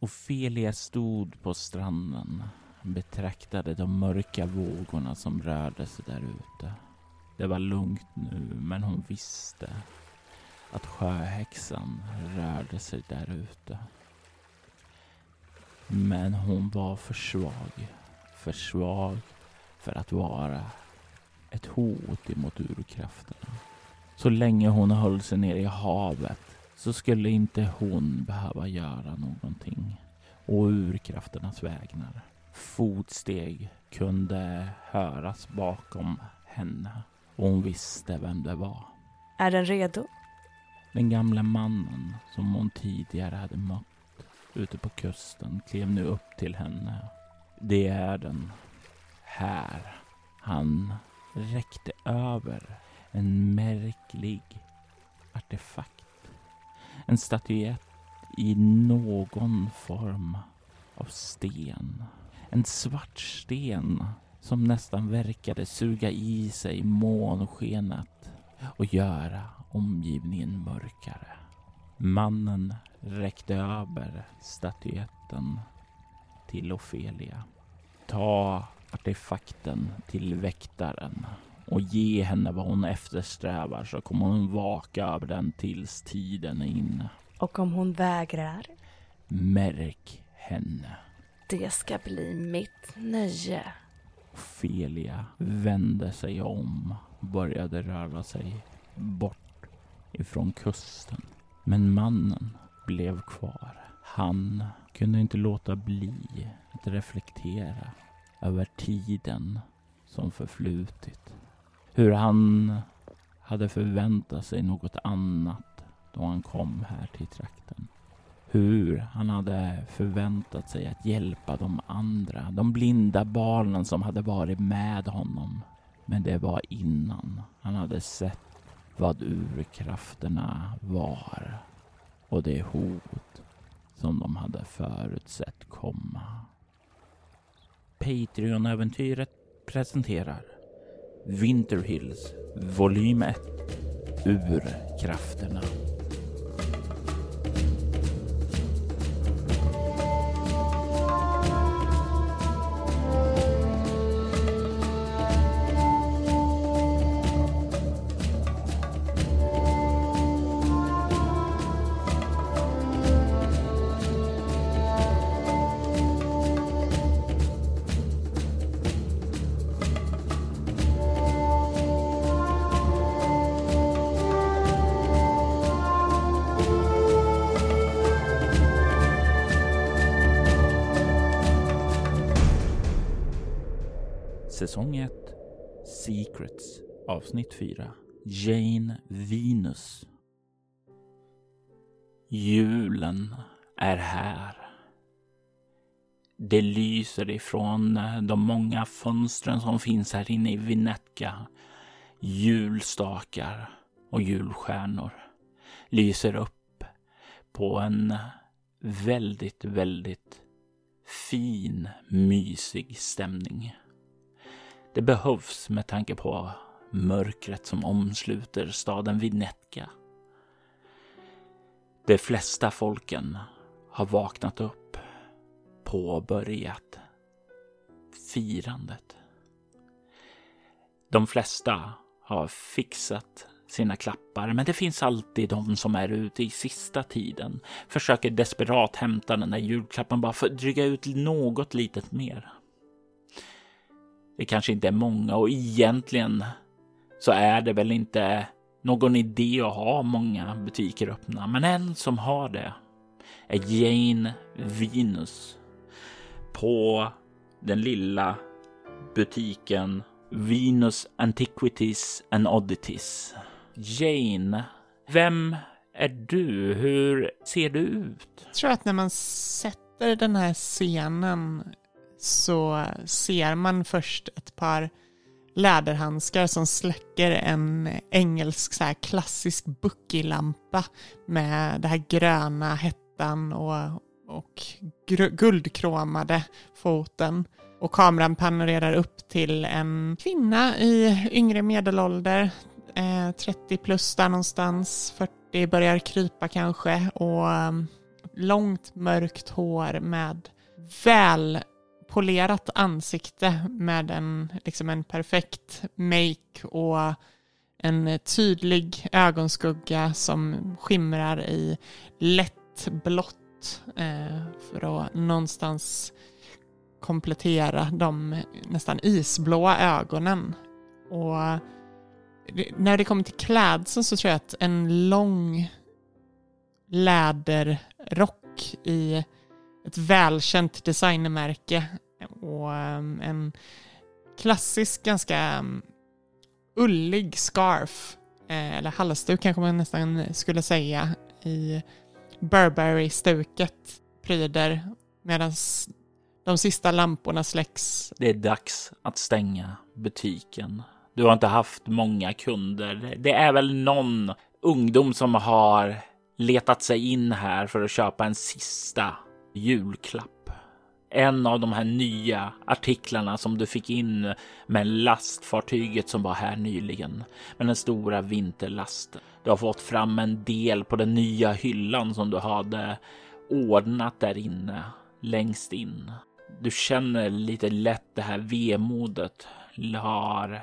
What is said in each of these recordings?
Ofelia stod på stranden betraktade de mörka vågorna som rörde sig där ute. Det var lugnt nu, men hon visste att sjöhäxan rörde sig där ute. Men hon var för svag. För svag för att vara ett hot emot urkrafterna. Så länge hon höll sig nere i havet så skulle inte hon behöva göra någonting och urkrafternas vägnar. Fotsteg kunde höras bakom henne och hon visste vem det var. Är den redo? Den gamla mannen som hon tidigare hade mött ute på kusten klev nu upp till henne. Det är den. Här. Han räckte över en märklig artefakt. En statyett i någon form av sten. En svart sten som nästan verkade suga i sig månskenet och göra omgivningen mörkare. Mannen räckte över statyetten till Ofelia. Ta artefakten till väktaren och ge henne vad hon eftersträvar så kommer hon vaka över den tills tiden är inne. Och om hon vägrar? Märk henne. Det ska bli mitt nöje. Ofelia vände sig om och började röra sig bort ifrån kusten. Men mannen blev kvar. Han kunde inte låta bli att reflektera över tiden som förflutit. Hur han hade förväntat sig något annat då han kom här till trakten. Hur han hade förväntat sig att hjälpa de andra, de blinda barnen som hade varit med honom. Men det var innan han hade sett vad urkrafterna var och det hot som de hade förutsett komma. Patreon-äventyret presenterar Winter Hills volym 1 Urkrafterna. Säsong 1 Secrets avsnitt 4 Jane Venus Julen är här. Det lyser ifrån eh, de många fönstren som finns här inne i Vinetka. Julstakar och julstjärnor lyser upp på en väldigt, väldigt fin, mysig stämning. Det behövs med tanke på mörkret som omsluter staden Vinetka. De flesta folken har vaknat upp, påbörjat firandet. De flesta har fixat sina klappar, men det finns alltid de som är ute i sista tiden, försöker desperat hämta den där julklappen bara för att dryga ut något litet mer. Det kanske inte är många och egentligen så är det väl inte någon idé att ha många butiker öppna. Men en som har det är Jane Venus på den lilla butiken Venus Antiquities and Oddities. Jane, vem är du? Hur ser du ut? Jag tror att när man sätter den här scenen så ser man först ett par läderhandskar som släcker en engelsk så här klassisk buckilampa med det här gröna hettan och, och guldkromade foten. Och kameran panorerar upp till en kvinna i yngre medelålder, eh, 30 plus där någonstans, 40 börjar krypa kanske och mm, långt mörkt hår med väl polerat ansikte med en, liksom en perfekt make och en tydlig ögonskugga som skimrar i lätt blått eh, för att någonstans komplettera de nästan isblåa ögonen. Och när det kommer till klädseln så tror jag att en lång läderrock i ett välkänt designmärke och ehm, en klassisk, ganska ehm, ullig scarf, eh, eller halsduk kanske man nästan skulle säga, i Burberry-stuket pryder medan de sista lamporna släcks. Det är dags att stänga butiken. Du har inte haft många kunder. Det är väl någon ungdom som har letat sig in här för att köpa en sista julklapp. En av de här nya artiklarna som du fick in med lastfartyget som var här nyligen med den stora vinterlasten. Du har fått fram en del på den nya hyllan som du hade ordnat där inne längst in. Du känner lite lätt det här vemodet har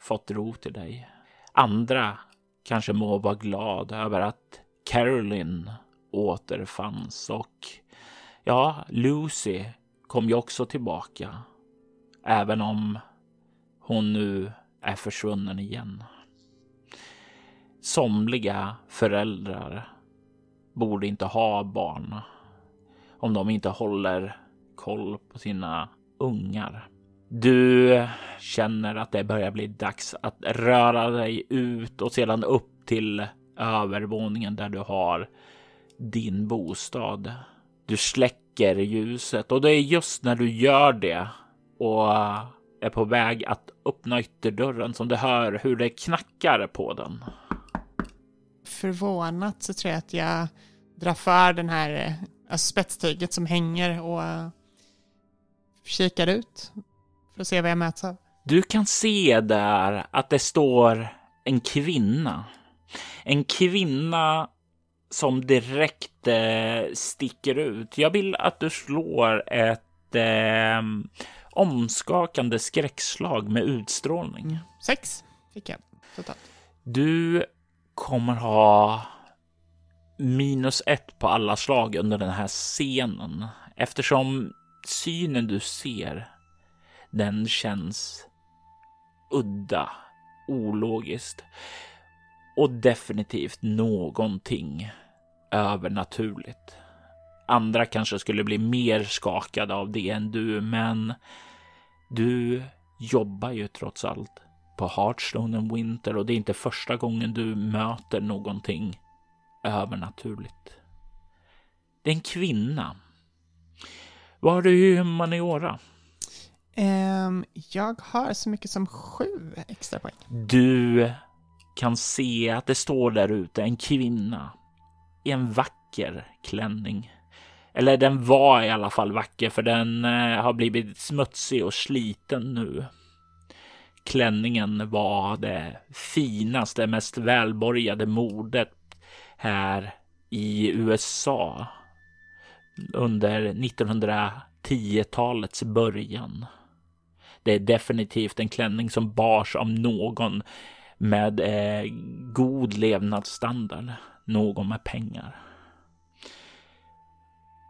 fått ro till dig. Andra kanske må vara glad över att Caroline återfanns och ja, Lucy kom ju också tillbaka. Även om hon nu är försvunnen igen. Somliga föräldrar borde inte ha barn om de inte håller koll på sina ungar. Du känner att det börjar bli dags att röra dig ut och sedan upp till övervåningen där du har din bostad. Du släcker ljuset och det är just när du gör det och är på väg att öppna ytterdörren som du hör hur det knackar på den. Förvånat så tror jag att jag drar för den här alltså spetstyget som hänger och kikar ut för att se vad jag möts av. Du kan se där att det står en kvinna. En kvinna som direkt eh, sticker ut. Jag vill att du slår ett eh, omskakande skräckslag med utstrålning. Sex fick jag totalt. Du kommer ha minus ett på alla slag under den här scenen eftersom synen du ser den känns udda, ologiskt och definitivt någonting övernaturligt. Andra kanske skulle bli mer skakade av det än du, men du jobbar ju trots allt på Hearthstone and Winter och det är inte första gången du möter någonting övernaturligt. Det är en kvinna. Vad har du i humaniora? Um, jag har så mycket som sju extra poäng. Du kan se att det står där ute en kvinna i en vacker klänning. Eller den var i alla fall vacker för den eh, har blivit smutsig och sliten nu. Klänningen var det finaste, mest välborgade modet här i USA under 1910-talets början. Det är definitivt en klänning som bars av någon med eh, god levnadsstandard, någon med pengar.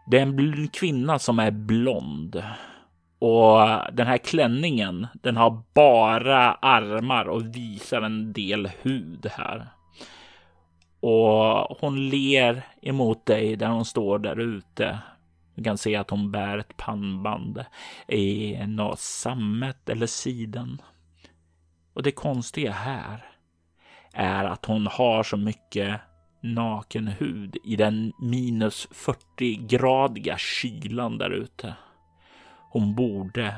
Det är en kvinna som är blond och den här klänningen, den har bara armar och visar en del hud här. Och hon ler emot dig där hon står där ute du kan se att hon bär ett pannband i något sammet eller siden. Och det konstiga här är att hon har så mycket naken hud i den minus 40-gradiga kylan där ute. Hon borde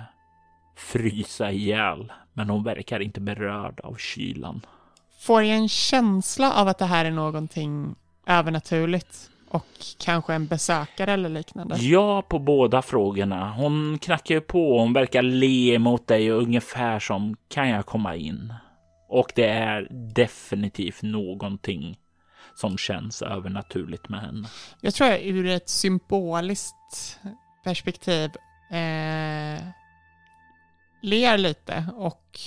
frysa ihjäl, men hon verkar inte berörd av kylan. Får jag en känsla av att det här är någonting övernaturligt? Och kanske en besökare eller liknande? Ja, på båda frågorna. Hon knackar ju på hon verkar le mot dig och ungefär som kan jag komma in? Och det är definitivt någonting som känns övernaturligt med henne. Jag tror jag ur ett symboliskt perspektiv eh, ler lite och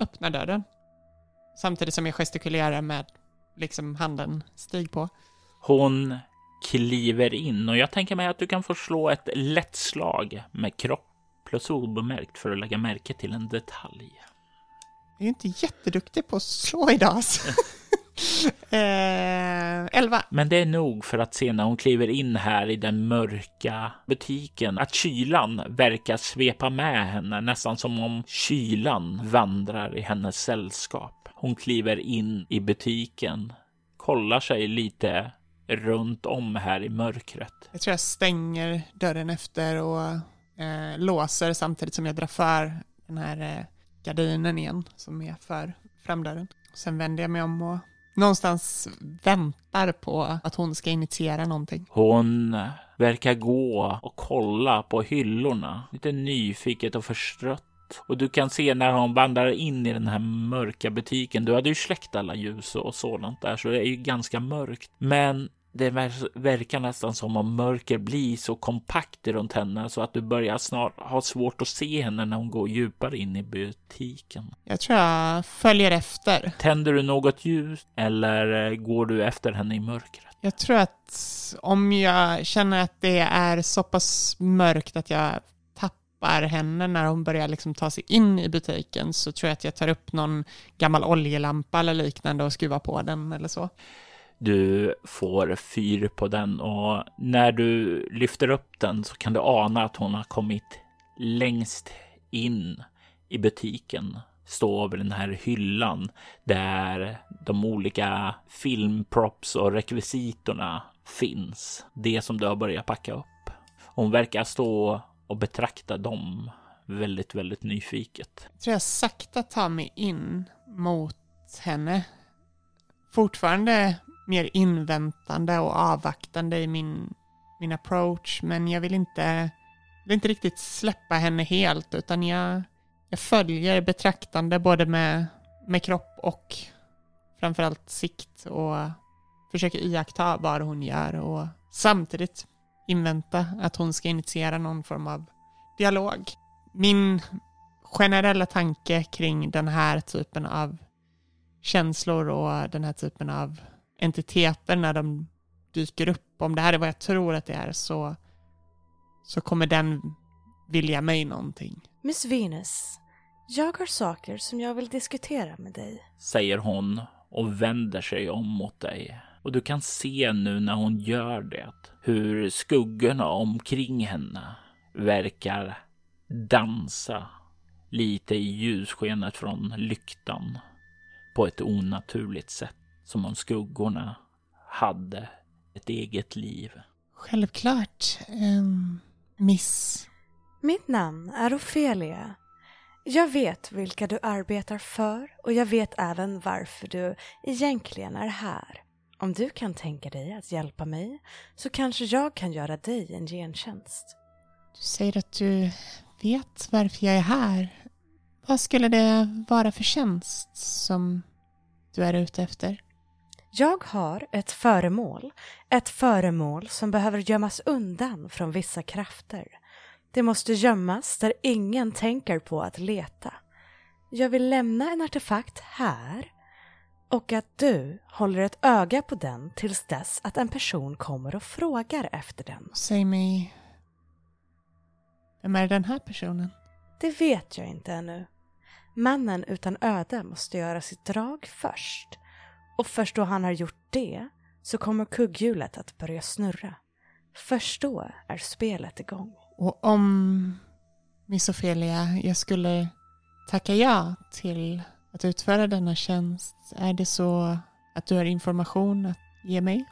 öppnar dörren. Samtidigt som jag gestikulerar med liksom handen stig på. Hon kliver in och jag tänker mig att du kan få slå ett lätt slag med kropp plus obemärkt för att lägga märke till en detalj. Jag är inte jätteduktig på att slå idag. alltså. eh, elva. Men det är nog för att se när hon kliver in här i den mörka butiken att kylan verkar svepa med henne, nästan som om kylan vandrar i hennes sällskap. Hon kliver in i butiken, kollar sig lite runt om här i mörkret. Jag tror jag stänger dörren efter och eh, låser samtidigt som jag drar för den här eh, gardinen igen som är för framdörren. Sen vänder jag mig om och någonstans väntar på att hon ska initiera någonting. Hon verkar gå och kolla på hyllorna, lite nyfiket och förstrött. Och du kan se när hon vandrar in i den här mörka butiken. Du hade ju släckt alla ljus och sådant där, så det är ju ganska mörkt. Men det verkar nästan som om mörker blir så kompakt runt henne så att du börjar snart ha svårt att se henne när hon går djupare in i butiken. Jag tror jag följer efter. Tänder du något ljus eller går du efter henne i mörkret? Jag tror att om jag känner att det är så pass mörkt att jag tappar henne när hon börjar liksom ta sig in i butiken så tror jag att jag tar upp någon gammal oljelampa eller liknande och skruvar på den eller så. Du får fyr på den och när du lyfter upp den så kan du ana att hon har kommit längst in i butiken. Står över den här hyllan där de olika filmprops och rekvisitorna finns. Det som du har börjat packa upp. Hon verkar stå och betrakta dem väldigt, väldigt nyfiket. Jag tror jag sakta tar mig in mot henne. Fortfarande mer inväntande och avvaktande i min, min approach. Men jag vill inte, vill inte riktigt släppa henne helt utan jag, jag följer betraktande både med, med kropp och framförallt sikt och försöker iaktta vad hon gör och samtidigt invänta att hon ska initiera någon form av dialog. Min generella tanke kring den här typen av känslor och den här typen av entiteter när de dyker upp. Om det här är vad jag tror att det är så, så kommer den vilja mig någonting. Miss Venus, jag har saker som jag vill diskutera med dig. Säger hon och vänder sig om mot dig. Och du kan se nu när hon gör det hur skuggorna omkring henne verkar dansa lite i ljusskenet från lyktan på ett onaturligt sätt. Som om skuggorna hade ett eget liv. Självklart, um, miss. Mitt namn är Ofelia. Jag vet vilka du arbetar för och jag vet även varför du egentligen är här. Om du kan tänka dig att hjälpa mig så kanske jag kan göra dig en gentjänst. Du säger att du vet varför jag är här. Vad skulle det vara för tjänst som du är ute efter? Jag har ett föremål, ett föremål som behöver gömmas undan från vissa krafter. Det måste gömmas där ingen tänker på att leta. Jag vill lämna en artefakt här och att du håller ett öga på den tills dess att en person kommer och frågar efter den. Säg mig, vem är den här personen? Det vet jag inte ännu. Mannen utan öde måste göra sitt drag först. Och först då han har gjort det så kommer kugghjulet att börja snurra. Först då är spelet igång. Och om, Miss Ophelia, jag skulle tacka ja till att utföra denna tjänst, är det så att du har information att ge mig?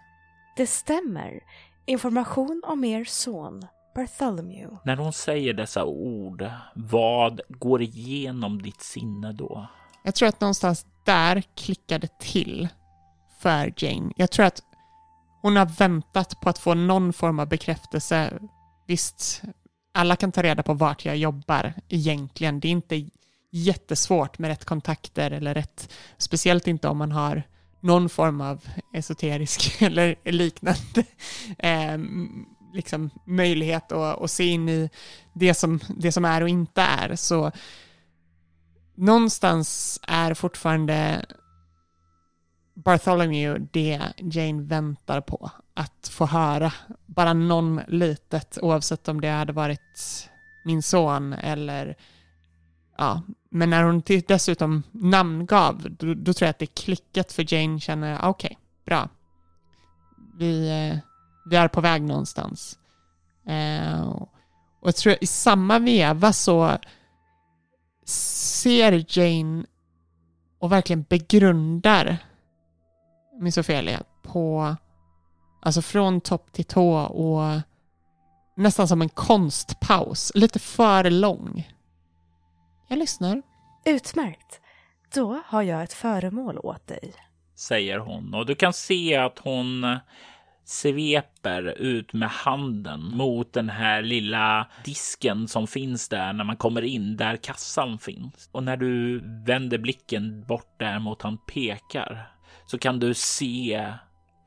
Det stämmer. Information om er son, Bartholomew. När hon säger dessa ord, vad går igenom ditt sinne då? Jag tror att någonstans där klickade till för Jane. Jag tror att hon har väntat på att få någon form av bekräftelse. Visst, alla kan ta reda på vart jag jobbar egentligen. Det är inte jättesvårt med rätt kontakter eller rätt, speciellt inte om man har någon form av esoterisk eller liknande eh, liksom möjlighet att, att se in i det som, det som är och inte är. Så någonstans är fortfarande Bartholomew det Jane väntar på att få höra. Bara någon litet, oavsett om det hade varit min son eller ja, men när hon dessutom namngav, då, då tror jag att det klickat för Jane känner, ah, okej, okay, bra. Vi, eh, vi är på väg någonstans. Eh, och jag tror i samma veva så ser Jane och verkligen begrundar Miss Ophelia på, alltså från topp till tå och nästan som en konstpaus, lite för lång. Jag lyssnar. Utmärkt. Då har jag ett föremål åt dig. Säger hon och du kan se att hon sveper ut med handen mot den här lilla disken som finns där när man kommer in där kassan finns. Och när du vänder blicken bort där mot han pekar så kan du se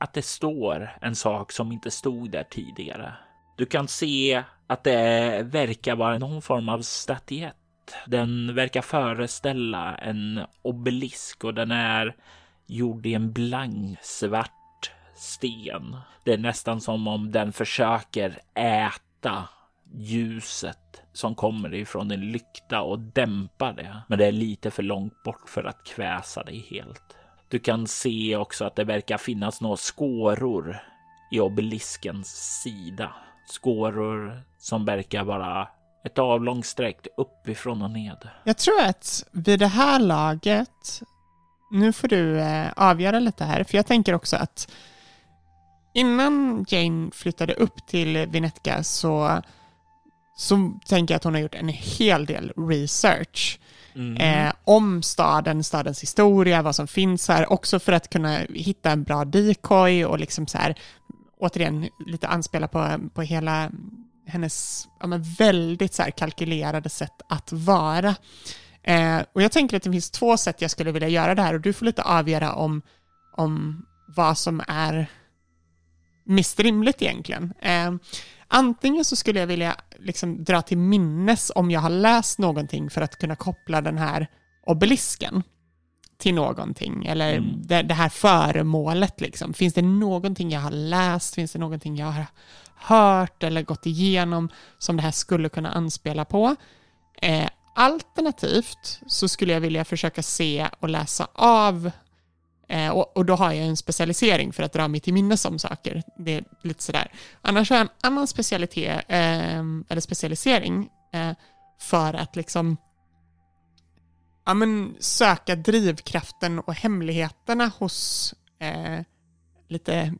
att det står en sak som inte stod där tidigare. Du kan se att det verkar vara någon form av statyett. Den verkar föreställa en obelisk och den är gjord i en blank svart sten. Det är nästan som om den försöker äta ljuset som kommer ifrån en lykta och dämpa det. Men det är lite för långt bort för att kväsa dig helt. Du kan se också att det verkar finnas några skåror i obeliskens sida. Skåror som verkar vara ett avlångt streck uppifrån och ned. Jag tror att vid det här laget, nu får du eh, avgöra lite här, för jag tänker också att innan Jane flyttade upp till Vinetka så, så tänker jag att hon har gjort en hel del research. Mm. Eh, om staden, stadens historia, vad som finns här, också för att kunna hitta en bra decoy och liksom så här, återigen lite anspela på, på hela hennes ja, väldigt så här kalkylerade sätt att vara. Eh, och jag tänker att det finns två sätt jag skulle vilja göra det här och du får lite avgöra om, om vad som är mest rimligt egentligen. Eh, antingen så skulle jag vilja liksom dra till minnes om jag har läst någonting för att kunna koppla den här obelisken till någonting eller mm. det, det, här föremålet liksom. Finns det någonting jag har läst? Finns det någonting jag har hört eller gått igenom som det här skulle kunna anspela på? Eh, alternativt så skulle jag vilja försöka se och läsa av Eh, och, och, då har jag en specialisering för att dra mig till minnes om saker. Det är lite sådär. Annars har jag en annan specialitet, eh, eller specialisering, eh, för att liksom ja, men, söka drivkraften och hemligheterna hos eh, lite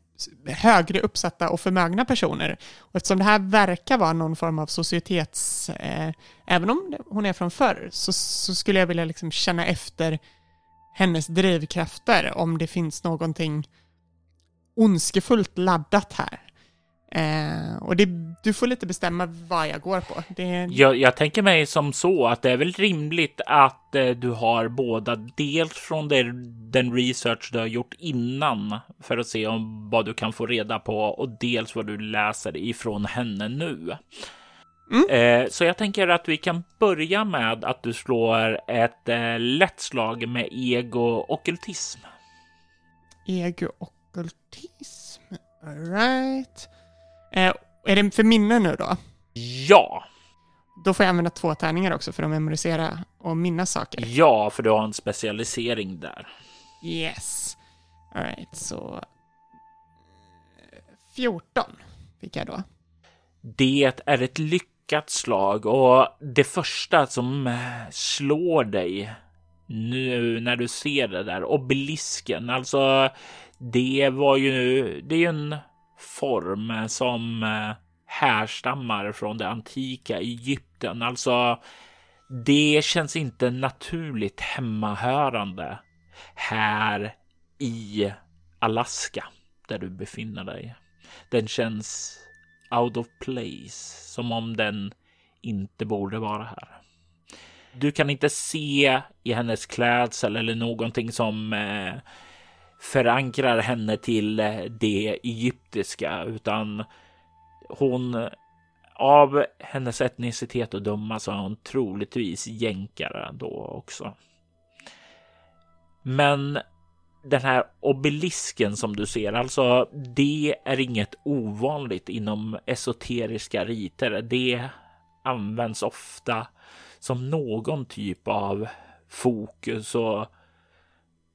högre uppsatta och förmögna personer. Och eftersom det här verkar vara någon form av societets, eh, även om hon är från förr, så, så skulle jag vilja liksom känna efter hennes drivkrafter om det finns någonting ondskefullt laddat här. Eh, och det, du får lite bestämma vad jag går på. Det... Jag, jag tänker mig som så att det är väl rimligt att eh, du har båda, dels från det, den research du har gjort innan för att se om vad du kan få reda på och dels vad du läser ifrån henne nu. Mm. Eh, så jag tänker att vi kan börja med att du slår ett eh, lätt slag med ego-ockultism. Ego-ockultism, alright. Eh, är det för minne nu då? Ja. Då får jag använda två tärningar också för att memorisera och minnas saker. Ja, för du har en specialisering där. Yes. Alright, så... 14 fick jag då. Det är ett lyck lyckat slag och det första som eh, slår dig nu när du ser det där obelisken, alltså det var ju, det är ju en form som eh, härstammar från det antika Egypten, alltså det känns inte naturligt hemmahörande här i Alaska där du befinner dig. Den känns out of place, som om den inte borde vara här. Du kan inte se i hennes klädsel eller någonting som eh, förankrar henne till eh, det egyptiska utan hon av hennes etnicitet att döma så är hon troligtvis jänkare då också. Men den här obelisken som du ser, alltså det är inget ovanligt inom esoteriska riter. Det används ofta som någon typ av fokus och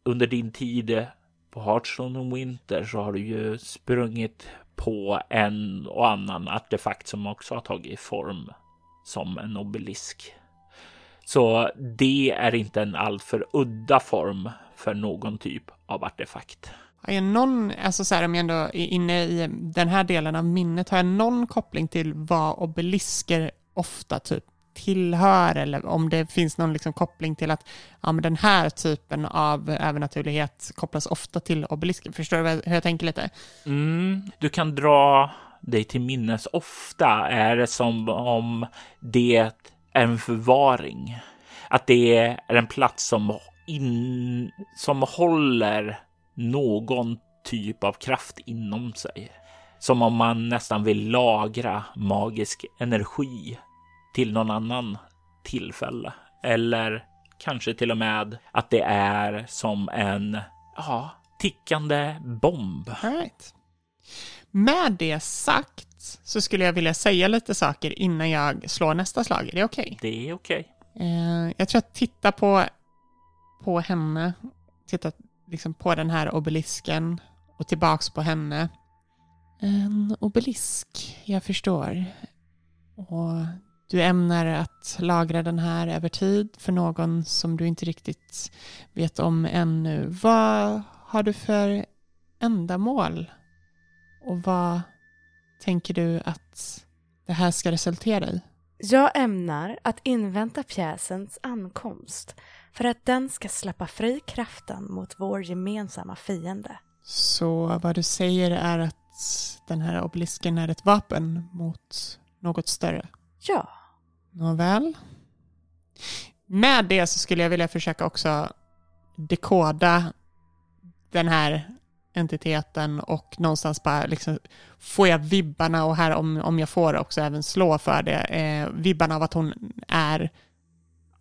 under din tid på Hearthstone Winter så har du ju sprungit på en och annan artefakt som också har tagit form som en obelisk. Så det är inte en alltför udda form för någon typ av artefakt. Har jag någon, alltså så här om jag ändå är inne i den här delen av minnet, har jag någon koppling till vad obelisker ofta typ tillhör eller om det finns någon liksom koppling till att ja, men den här typen av övernaturlighet kopplas ofta till obelisken. Förstår du hur jag tänker lite? Mm, du kan dra dig till minnes ofta är det som om det är en förvaring. Att det är en plats som, in, som håller någon typ av kraft inom sig. Som om man nästan vill lagra magisk energi till någon annan tillfälle. Eller kanske till och med att det är som en ja, tickande bomb. right. Med det sagt så skulle jag vilja säga lite saker innan jag slår nästa slag. Är det okej? Okay? Det är okej. Okay. Eh, jag tror att titta på, på henne, tittat liksom på den här obelisken och tillbaks på henne. En obelisk, jag förstår. Och du ämnar att lagra den här över tid för någon som du inte riktigt vet om ännu. Vad har du för ändamål? Och vad tänker du att det här ska resultera i? Jag ämnar att invänta pjäsens ankomst för att den ska släppa fri kraften mot vår gemensamma fiende. Så vad du säger är att den här obelisken är ett vapen mot något större? Ja. Nåväl. Med det så skulle jag vilja försöka också dekoda den här entiteten och någonstans bara liksom får jag vibbarna och här om, om jag får också även slå för det, eh, vibbarna av att hon är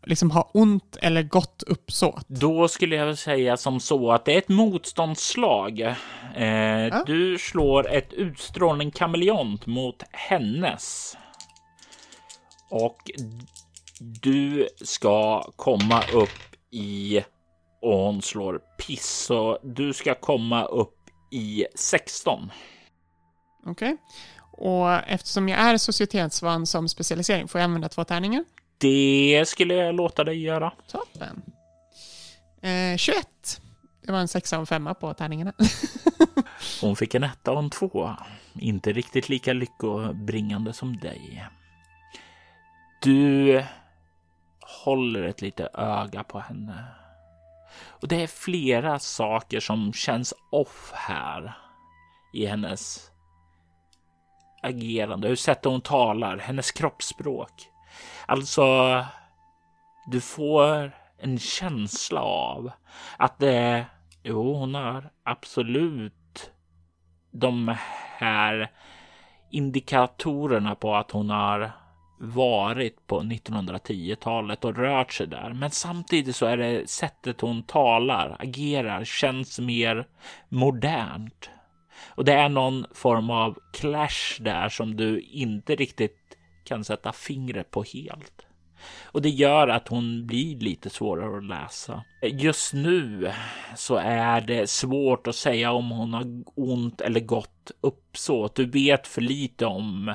liksom har ont eller gott uppsåt. Då skulle jag säga som så att det är ett motståndsslag. Eh, ja. Du slår ett utstrålning kameleont mot hennes. Och du ska komma upp i och hon slår piss. Så du ska komma upp i 16. Okej. Okay. Och eftersom jag är societetsvan som specialisering, får jag använda två tärningar? Det skulle jag låta dig göra. Toppen. Eh, 21. Det var en sexa och en femma på tärningarna. hon fick en etta och en två. Inte riktigt lika lyckobringande som dig. Du håller ett litet öga på henne. Och det är flera saker som känns off här i hennes agerande, hur sättet hon talar, hennes kroppsspråk. Alltså, du får en känsla av att det, jo, hon har absolut de här indikatorerna på att hon har varit på 1910-talet och rört sig där. Men samtidigt så är det sättet hon talar, agerar, känns mer modernt. Och det är någon form av clash där som du inte riktigt kan sätta fingret på helt. Och det gör att hon blir lite svårare att läsa. Just nu så är det svårt att säga om hon har ont eller gott uppsåt. Du vet för lite om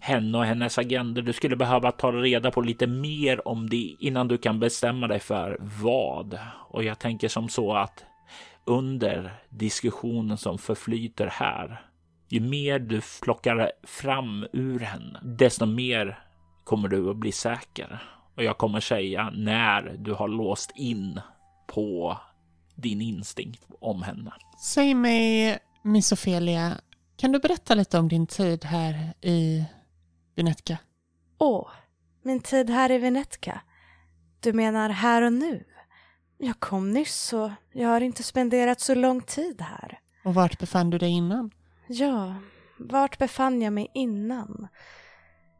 henne och hennes agenda. Du skulle behöva ta reda på lite mer om det innan du kan bestämma dig för vad. Och jag tänker som så att under diskussionen som förflyter här, ju mer du plockar fram ur henne, desto mer kommer du att bli säker. Och jag kommer säga när du har låst in på din instinkt om henne. Säg mig, Miss Ophelia, kan du berätta lite om din tid här i Venetka? Åh, min tid här i Venetka. Du menar här och nu? Jag kom nyss och jag har inte spenderat så lång tid här. Och vart befann du dig innan? Ja, vart befann jag mig innan?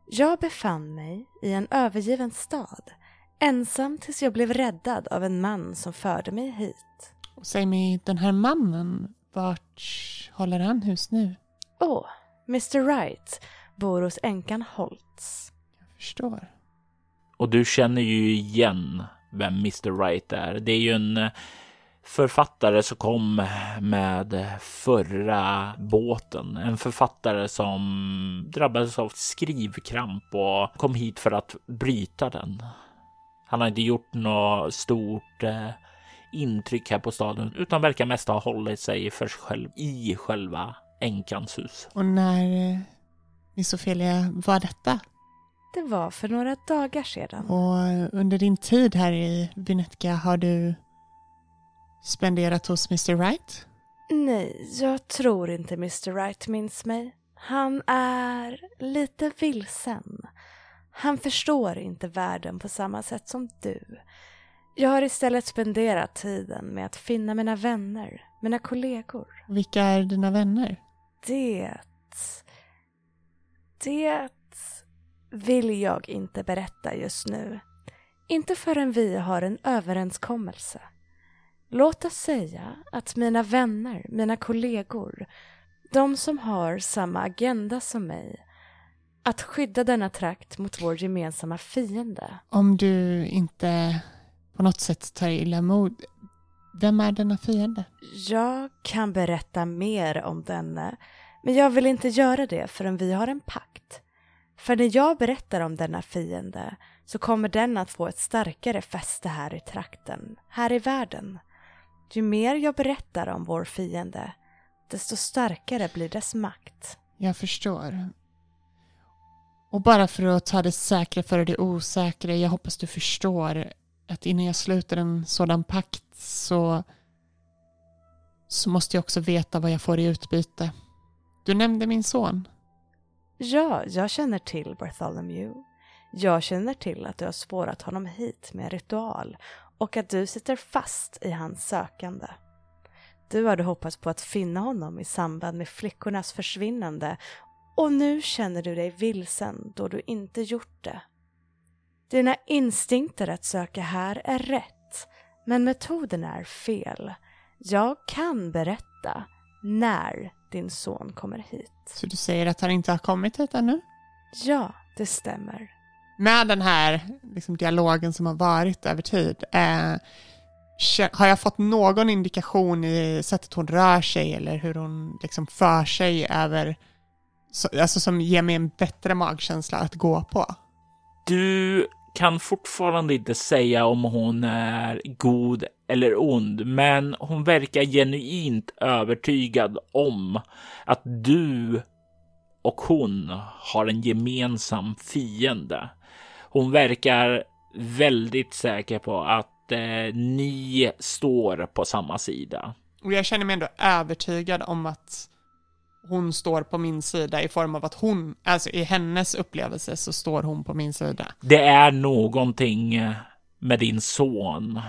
Jag befann mig i en övergiven stad, ensam tills jag blev räddad av en man som förde mig hit. Och säg mig, den här mannen, vart håller han hus nu? Åh, Mr Wright bor hos änkan Holtz. Jag förstår. Och du känner ju igen vem Mr Wright är. Det är ju en eh, författare som kom med förra båten. En författare som drabbades av skrivkramp och kom hit för att bryta den. Han har inte gjort något stort eh, intryck här på staden utan verkar mest ha hållit sig för sig själv i själva änkans hus. Och när, eh, Miss Ophelia, var detta? Det var för några dagar sedan. Och under din tid här i Vinetka har du spenderat hos Mr Wright? Nej, jag tror inte Mr Wright minns mig. Han är lite vilsen. Han förstår inte världen på samma sätt som du. Jag har istället spenderat tiden med att finna mina vänner, mina kollegor. Vilka är dina vänner? Det... Det vill jag inte berätta just nu. Inte förrän vi har en överenskommelse. Låt oss säga att mina vänner, mina kollegor, de som har samma agenda som mig, att skydda denna trakt mot vår gemensamma fiende. Om du inte på något sätt tar illa mod, vem är denna fiende? Jag kan berätta mer om denne, men jag vill inte göra det förrän vi har en pakt. För när jag berättar om denna fiende så kommer den att få ett starkare fäste här i trakten, här i världen. Ju mer jag berättar om vår fiende, desto starkare blir dess makt. Jag förstår. Och bara för att ta det säkra före det osäkra, jag hoppas du förstår att innan jag sluter en sådan pakt så, så måste jag också veta vad jag får i utbyte. Du nämnde min son. Ja, jag känner till Bartholomew. Jag känner till att du har spårat honom hit med en ritual och att du sitter fast i hans sökande. Du hade hoppats på att finna honom i samband med flickornas försvinnande och nu känner du dig vilsen då du inte gjort det. Dina instinkter att söka här är rätt, men metoden är fel. Jag kan berätta när din son kommer hit. Så du säger att han inte har kommit hit ännu? Ja, det stämmer. Med den här liksom, dialogen som har varit över tid, eh, har jag fått någon indikation i sättet hon rör sig eller hur hon liksom för sig över, så, alltså som ger mig en bättre magkänsla att gå på? Du kan fortfarande inte säga om hon är god eller ond, men hon verkar genuint övertygad om att du och hon har en gemensam fiende. Hon verkar väldigt säker på att eh, ni står på samma sida. Och jag känner mig ändå övertygad om att hon står på min sida i form av att hon, alltså i hennes upplevelse så står hon på min sida. Det är någonting med din son.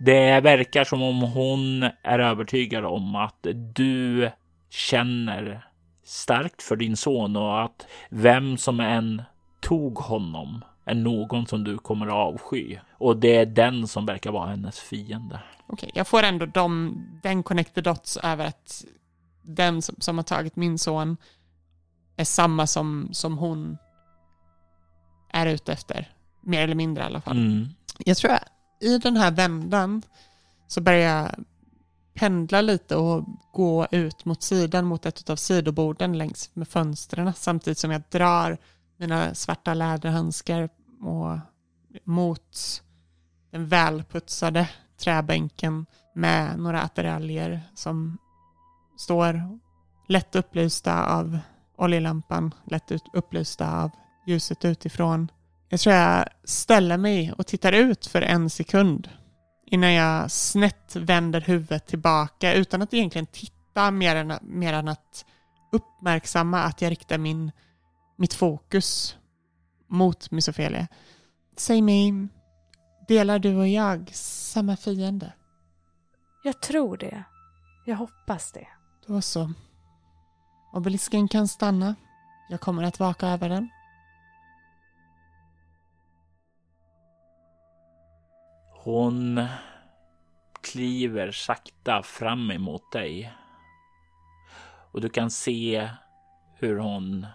Det verkar som om hon är övertygad om att du känner starkt för din son och att vem som än tog honom är någon som du kommer att avsky. Och det är den som verkar vara hennes fiende. Okej, jag får ändå de, den connected dots över att den som, som, har tagit min son är samma som, som hon är ute efter. Mer eller mindre i alla fall. Mm. Jag tror att i den här vändan så börjar jag pendla lite och gå ut mot sidan mot ett av sidoborden längs med fönstren samtidigt som jag drar mina svarta läderhandskar och mot den välputsade träbänken med några attiraljer som står lätt upplysta av oljelampan, lätt upplysta av ljuset utifrån. Jag tror jag ställer mig och tittar ut för en sekund innan jag snett vänder huvudet tillbaka utan att egentligen titta mer än, mer än att uppmärksamma att jag riktar min, mitt fokus mot Miss Ophelia. Säg mig, Delar du och jag samma fiende? Jag tror det. Jag hoppas det. Då så. Obelisken kan stanna. Jag kommer att vaka över den. Hon kliver sakta fram emot dig. Och du kan se hur hon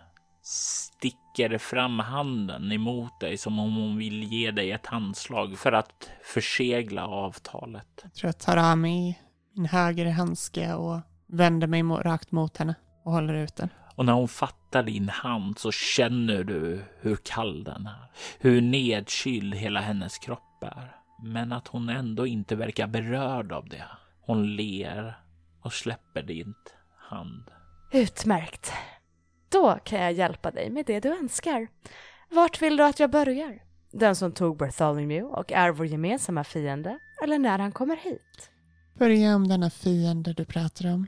sticker fram handen emot dig som om hon vill ge dig ett handslag för att försegla avtalet. Jag tror jag tar av mig min höger handske och vänder mig rakt mot henne och håller ut den. Och när hon fattar din hand så känner du hur kall den är, hur nedkyld hela hennes kropp är. Men att hon ändå inte verkar berörd av det. Hon ler och släpper din hand. Utmärkt. Då kan jag hjälpa dig med det du önskar. Vart vill du att jag börjar? Den som tog Bartholomew och är vår gemensamma fiende, eller när han kommer hit? Börja om denna fiende du pratar om.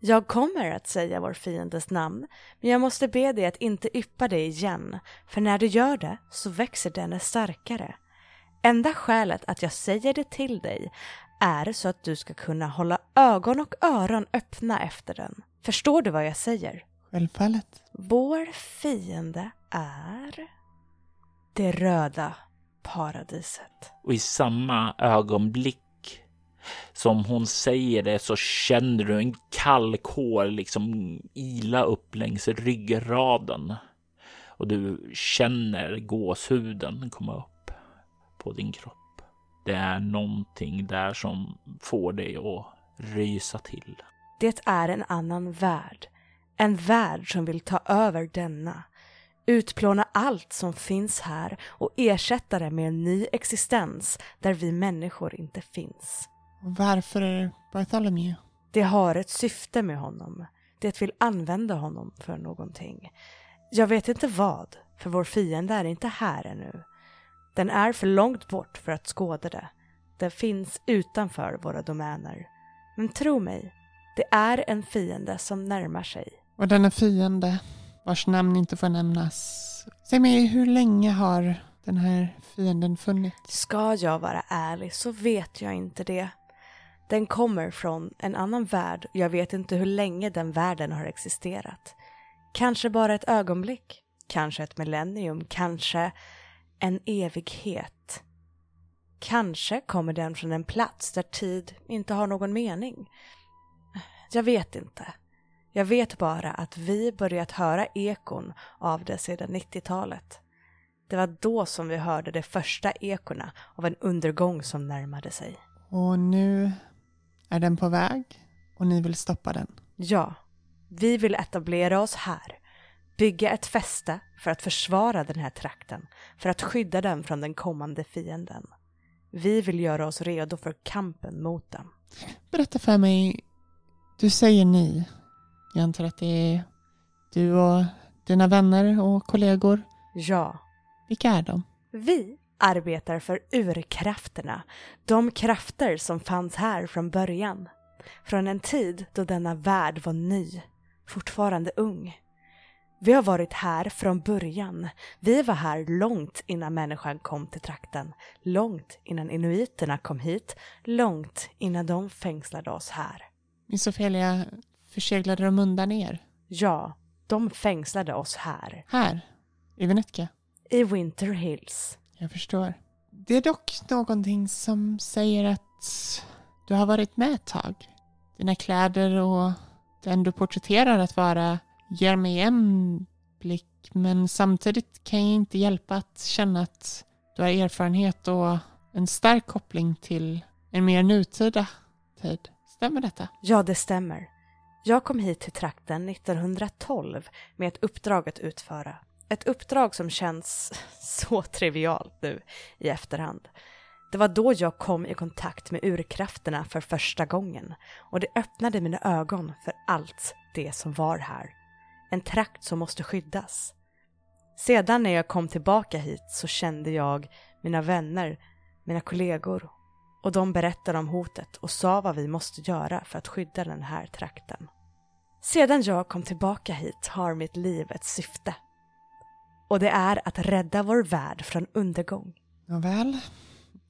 Jag kommer att säga vår fiendes namn, men jag måste be dig att inte yppa det igen, för när du gör det så växer denne starkare. Enda skälet att jag säger det till dig är så att du ska kunna hålla ögon och öron öppna efter den. Förstår du vad jag säger? Självfallet. Vår fiende är det röda paradiset. Och i samma ögonblick som hon säger det så känner du en kall kår liksom ila upp längs ryggraden. Och du känner gåshuden komma upp på din kropp. Det är någonting där som får dig att rysa till. Det är en annan värld. En värld som vill ta över denna. Utplåna allt som finns här och ersätta det med en ny existens där vi människor inte finns. Varför Bartholomew? Det har ett syfte med honom. Det vill använda honom för någonting. Jag vet inte vad, för vår fiende är inte här ännu. Den är för långt bort för att skåda det. Den finns utanför våra domäner. Men tro mig, det är en fiende som närmar sig. Och denna fiende, vars namn inte får nämnas. Säg mig, hur länge har den här fienden funnits? Ska jag vara ärlig så vet jag inte det. Den kommer från en annan värld jag vet inte hur länge den världen har existerat. Kanske bara ett ögonblick, kanske ett millennium, kanske en evighet. Kanske kommer den från en plats där tid inte har någon mening. Jag vet inte. Jag vet bara att vi börjat höra ekon av det sedan 90-talet. Det var då som vi hörde de första ekorna av en undergång som närmade sig. Och nu är den på väg och ni vill stoppa den? Ja, vi vill etablera oss här. Bygga ett fäste för att försvara den här trakten, för att skydda den från den kommande fienden. Vi vill göra oss redo för kampen mot den. Berätta för mig, du säger ni. Jag antar att det är du och dina vänner och kollegor? Ja. Vilka är de? Vi arbetar för urkrafterna, de krafter som fanns här från början. Från en tid då denna värld var ny, fortfarande ung. Vi har varit här från början. Vi var här långt innan människan kom till trakten. Långt innan inuiterna kom hit. Långt innan de fängslade oss här. Miss Ophelia, förseglade de undan er? Ja, de fängslade oss här. Här? I Venetka? I Winter Hills. Jag förstår. Det är dock någonting som säger att du har varit med ett tag. Dina kläder och den du porträtterar att vara ger mig en blick men samtidigt kan jag inte hjälpa att känna att du har erfarenhet och en stark koppling till en mer nutida tid. Stämmer detta? Ja, det stämmer. Jag kom hit till trakten 1912 med ett uppdrag att utföra. Ett uppdrag som känns så trivialt nu i efterhand. Det var då jag kom i kontakt med urkrafterna för första gången och det öppnade mina ögon för allt det som var här. En trakt som måste skyddas. Sedan när jag kom tillbaka hit så kände jag mina vänner, mina kollegor och de berättade om hotet och sa vad vi måste göra för att skydda den här trakten. Sedan jag kom tillbaka hit har mitt liv ett syfte och det är att rädda vår värld från undergång. Nåväl,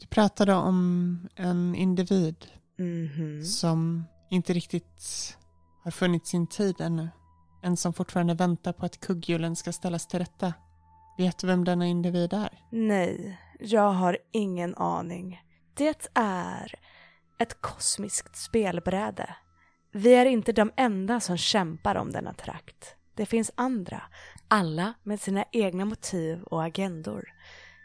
Du pratade om en individ Mhm. som inte riktigt har funnit sin tid ännu. En som fortfarande väntar på att kugghjulen ska ställas till rätta. Vet du vem denna individ är? Nej, jag har ingen aning. Det är ett kosmiskt spelbräde. Vi är inte de enda som kämpar om denna trakt. Det finns andra, alla med sina egna motiv och agendor.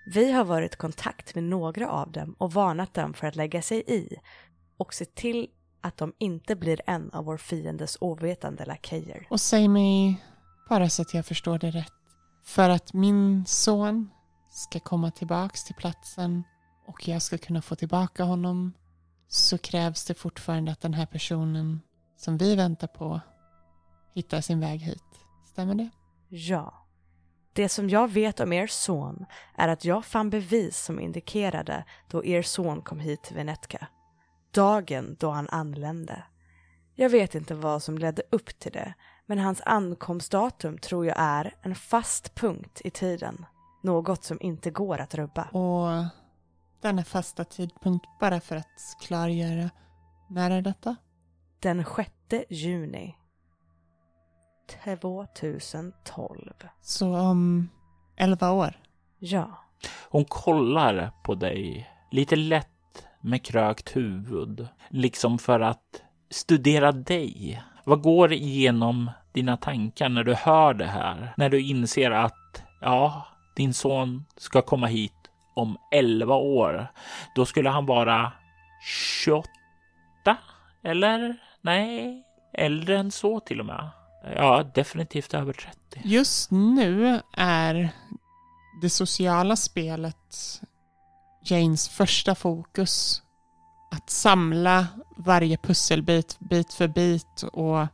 Vi har varit i kontakt med några av dem och varnat dem för att lägga sig i och se till att de inte blir en av vår fiendes ovetande lakejer. Och säg mig, bara så att jag förstår det rätt. För att min son ska komma tillbaks till platsen och jag ska kunna få tillbaka honom så krävs det fortfarande att den här personen som vi väntar på hittar sin väg hit. Stämmer det? Ja. Det som jag vet om er son är att jag fann bevis som indikerade då er son kom hit till Venetka. Dagen då han anlände. Jag vet inte vad som ledde upp till det, men hans ankomstdatum tror jag är en fast punkt i tiden. Något som inte går att rubba. Och denna fasta tidpunkt, bara för att klargöra, när är detta? Den 6 juni 2012. Så om elva år. Ja. Hon kollar på dig lite lätt med krökt huvud, liksom för att studera dig. Vad går igenom dina tankar när du hör det här? När du inser att ja, din son ska komma hit om 11 år. Då skulle han vara 28? Eller? Nej, äldre än så till och med. Ja, definitivt över 30. Just nu är det sociala spelet Janes första fokus. Att samla varje pusselbit bit för bit och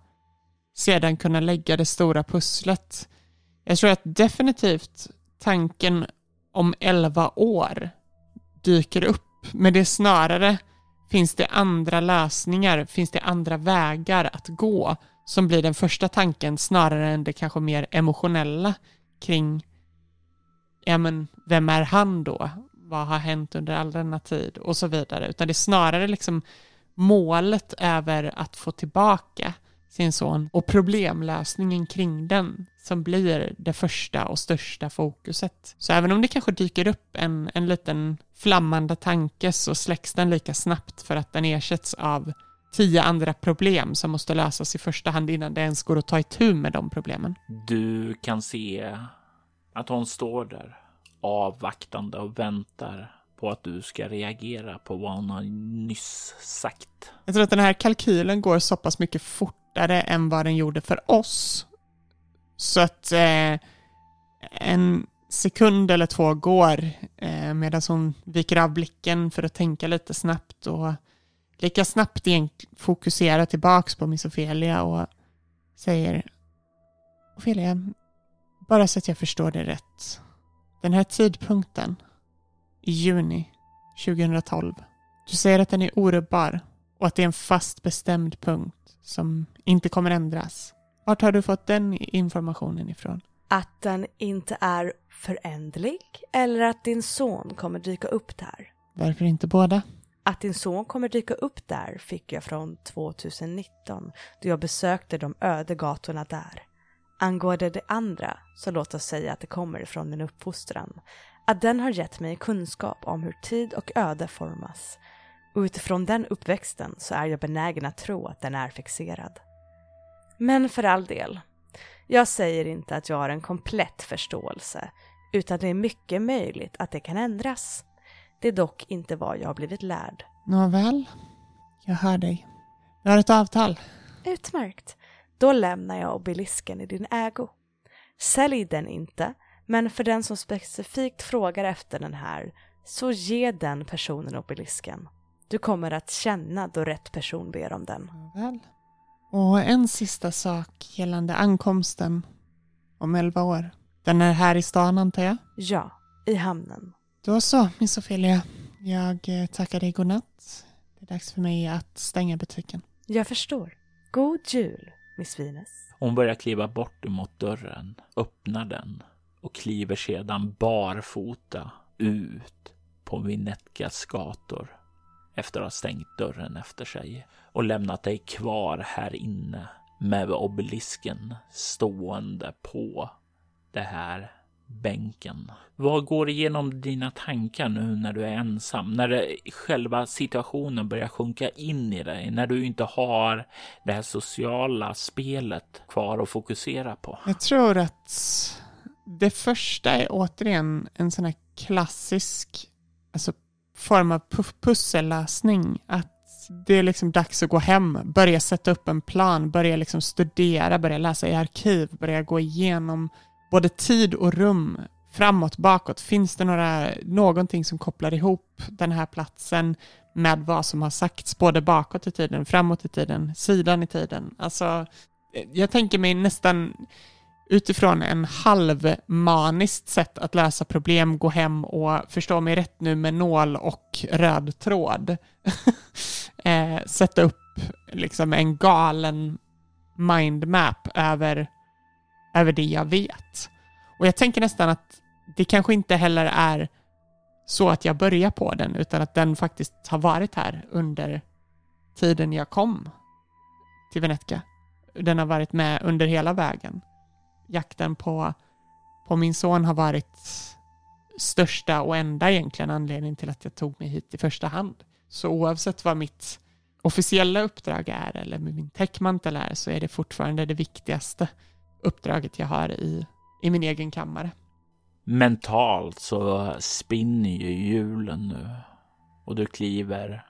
sedan kunna lägga det stora pusslet. Jag tror att definitivt tanken om 11 år dyker upp, men det är snarare finns det andra lösningar, finns det andra vägar att gå som blir den första tanken snarare än det kanske mer emotionella kring ja men vem är han då? Vad har hänt under all denna tid? Och så vidare. Utan det är snarare liksom målet över att få tillbaka sin son och problemlösningen kring den som blir det första och största fokuset. Så även om det kanske dyker upp en, en liten flammande tanke så släcks den lika snabbt för att den ersätts av tio andra problem som måste lösas i första hand innan det ens går att ta itu med de problemen. Du kan se att hon står där avvaktande och väntar på att du ska reagera på vad hon har nyss sagt. Jag tror att den här kalkylen går så pass mycket fortare än vad den gjorde för oss. Så att eh, en sekund eller två går eh, medan hon viker av blicken för att tänka lite snabbt och lika snabbt igen fokusera tillbaks på Miss Ofelia och säger Ofelia, bara så att jag förstår det rätt. Den här tidpunkten i juni 2012. Du säger att den är orubbar och att det är en fast bestämd punkt som inte kommer ändras. Vart har du fått den informationen ifrån? Att den inte är förändlig eller att din son kommer dyka upp där. Varför inte båda? Att din son kommer dyka upp där fick jag från 2019 då jag besökte de öde gatorna där. Angående det andra så låt oss säga att det kommer ifrån min uppfostran. Att den har gett mig kunskap om hur tid och öde formas. Och utifrån den uppväxten så är jag benägen att tro att den är fixerad. Men för all del, jag säger inte att jag har en komplett förståelse, utan det är mycket möjligt att det kan ändras. Det är dock inte vad jag har blivit lärd. Nåväl, jag hör dig. Vi har ett avtal. Utmärkt. Då lämnar jag obelisken i din ägo. Sälj den inte, men för den som specifikt frågar efter den här, så ge den personen obelisken. Du kommer att känna då rätt person ber om den. Väl. Och en sista sak gällande ankomsten om elva år. Den är här i stan antar jag? Ja, i hamnen. Då så, Miss Ophelia. Jag eh, tackar dig godnatt. Det är dags för mig att stänga butiken. Jag förstår. God jul, Miss Venus. Hon börjar kliva bort emot dörren, öppnar den och kliver sedan barfota ut på på Vinetkas gator efter att ha stängt dörren efter sig och lämnat dig kvar här inne med obelisken stående på det här bänken. Vad går igenom dina tankar nu när du är ensam? När det, själva situationen börjar sjunka in i dig? När du inte har det här sociala spelet kvar att fokusera på? Jag tror att det första är återigen en sån här klassisk alltså, form av pussellösning. Att det är liksom dags att gå hem, börja sätta upp en plan, börja liksom studera, börja läsa i arkiv, börja gå igenom både tid och rum, framåt, bakåt. Finns det några, någonting som kopplar ihop den här platsen med vad som har sagts både bakåt i tiden, framåt i tiden, sidan i tiden? Alltså, jag tänker mig nästan utifrån en halvmaniskt sätt att lösa problem, gå hem och förstå mig rätt nu med nål och röd tråd. eh, sätta upp liksom en galen mindmap över, över det jag vet. Och jag tänker nästan att det kanske inte heller är så att jag börjar på den, utan att den faktiskt har varit här under tiden jag kom till Venetka. Den har varit med under hela vägen jakten på, på min son har varit största och enda egentligen anledningen till att jag tog mig hit i första hand. Så oavsett vad mitt officiella uppdrag är eller min täckmantel är så är det fortfarande det viktigaste uppdraget jag har i, i min egen kammare. Mentalt så spinner ju hjulen nu och du kliver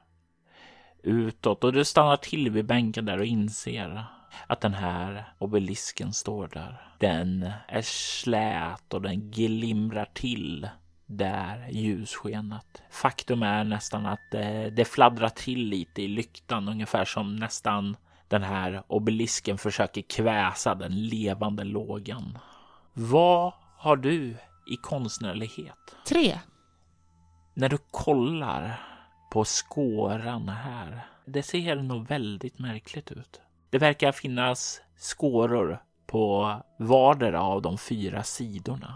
utåt och du stannar till vid bänken där och inser att den här obelisken står där. Den är slät och den glimrar till där ljusskenet. Faktum är nästan att det, det fladdrar till lite i lyktan, ungefär som nästan den här obelisken försöker kväsa den levande lågan. Vad har du i konstnärlighet? Tre. När du kollar på skåran här, det ser nog väldigt märkligt ut. Det verkar finnas skåror på vardera av de fyra sidorna.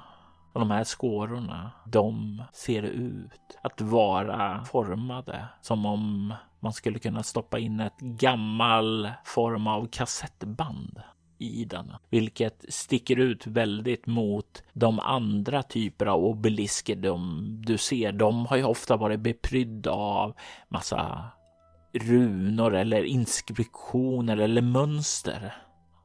Och de här skårorna, de ser ut att vara formade som om man skulle kunna stoppa in ett gammal form av kassettband i den, vilket sticker ut väldigt mot de andra typer av obelisker de, du ser. De har ju ofta varit beprydda av massa runor eller inskriptioner eller mönster.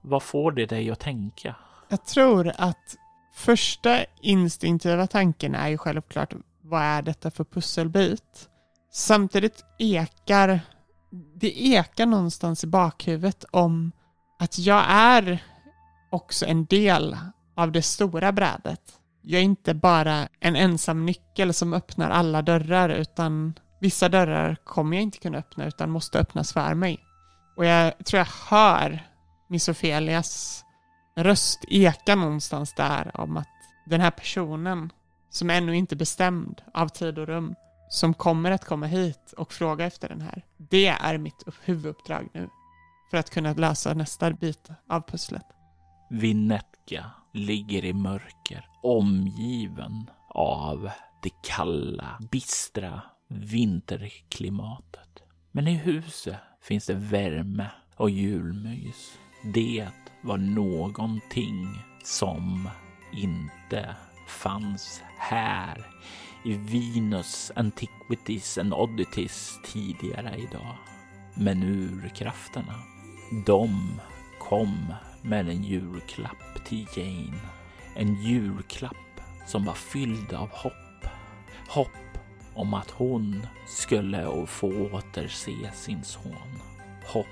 Vad får det dig att tänka? Jag tror att första instinktiva tanken är ju självklart vad är detta för pusselbit? Samtidigt ekar det ekar någonstans i bakhuvudet om att jag är också en del av det stora brädet. Jag är inte bara en ensam nyckel som öppnar alla dörrar utan Vissa dörrar kommer jag inte kunna öppna utan måste öppnas för mig. Och jag tror jag hör Miss Ophelias röst eka någonstans där om att den här personen som ännu inte bestämd av tid och rum som kommer att komma hit och fråga efter den här. Det är mitt huvuduppdrag nu för att kunna lösa nästa bit av pusslet. Vinetka ligger i mörker omgiven av det kalla, bistra vinterklimatet. Men i huset finns det värme och julmys. Det var någonting som inte fanns här i Venus Antiquities and Oddities tidigare idag. Men urkrafterna, de kom med en julklapp till Jane. En julklapp som var fylld av hopp. Hopp om att hon skulle få återse sin son. Hopp.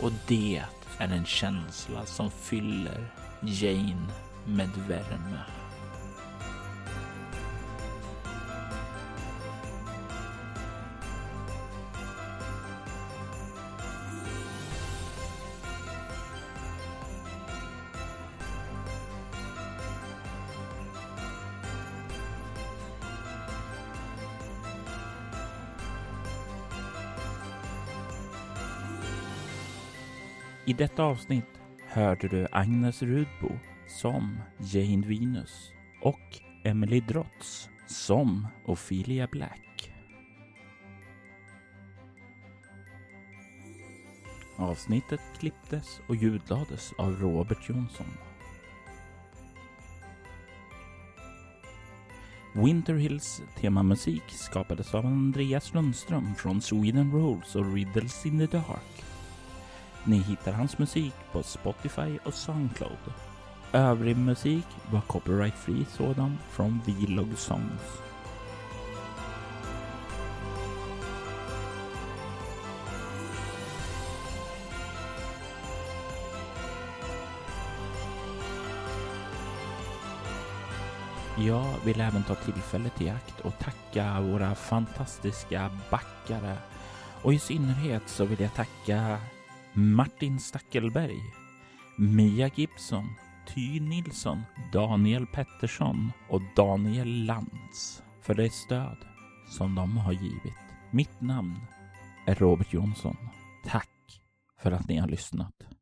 Och det är en känsla som fyller Jane med värme. I detta avsnitt hörde du Agnes Rudbo som Jane Venus och Emily Drotz som Ophelia Black. Avsnittet klipptes och ljudlades av Robert Jonsson. Winterhills temamusik skapades av Andreas Lundström från Sweden Rolls och Riddles in the Dark. Ni hittar hans musik på Spotify och Soundcloud. Övrig musik var copyright-free sådan från Vlog Songs. Jag vill även ta tillfället i akt och tacka våra fantastiska backare. Och i synnerhet så vill jag tacka Martin Stackelberg, Mia Gibson, Ty Nilsson, Daniel Pettersson och Daniel Lantz för det stöd som de har givit. Mitt namn är Robert Jonsson. Tack för att ni har lyssnat.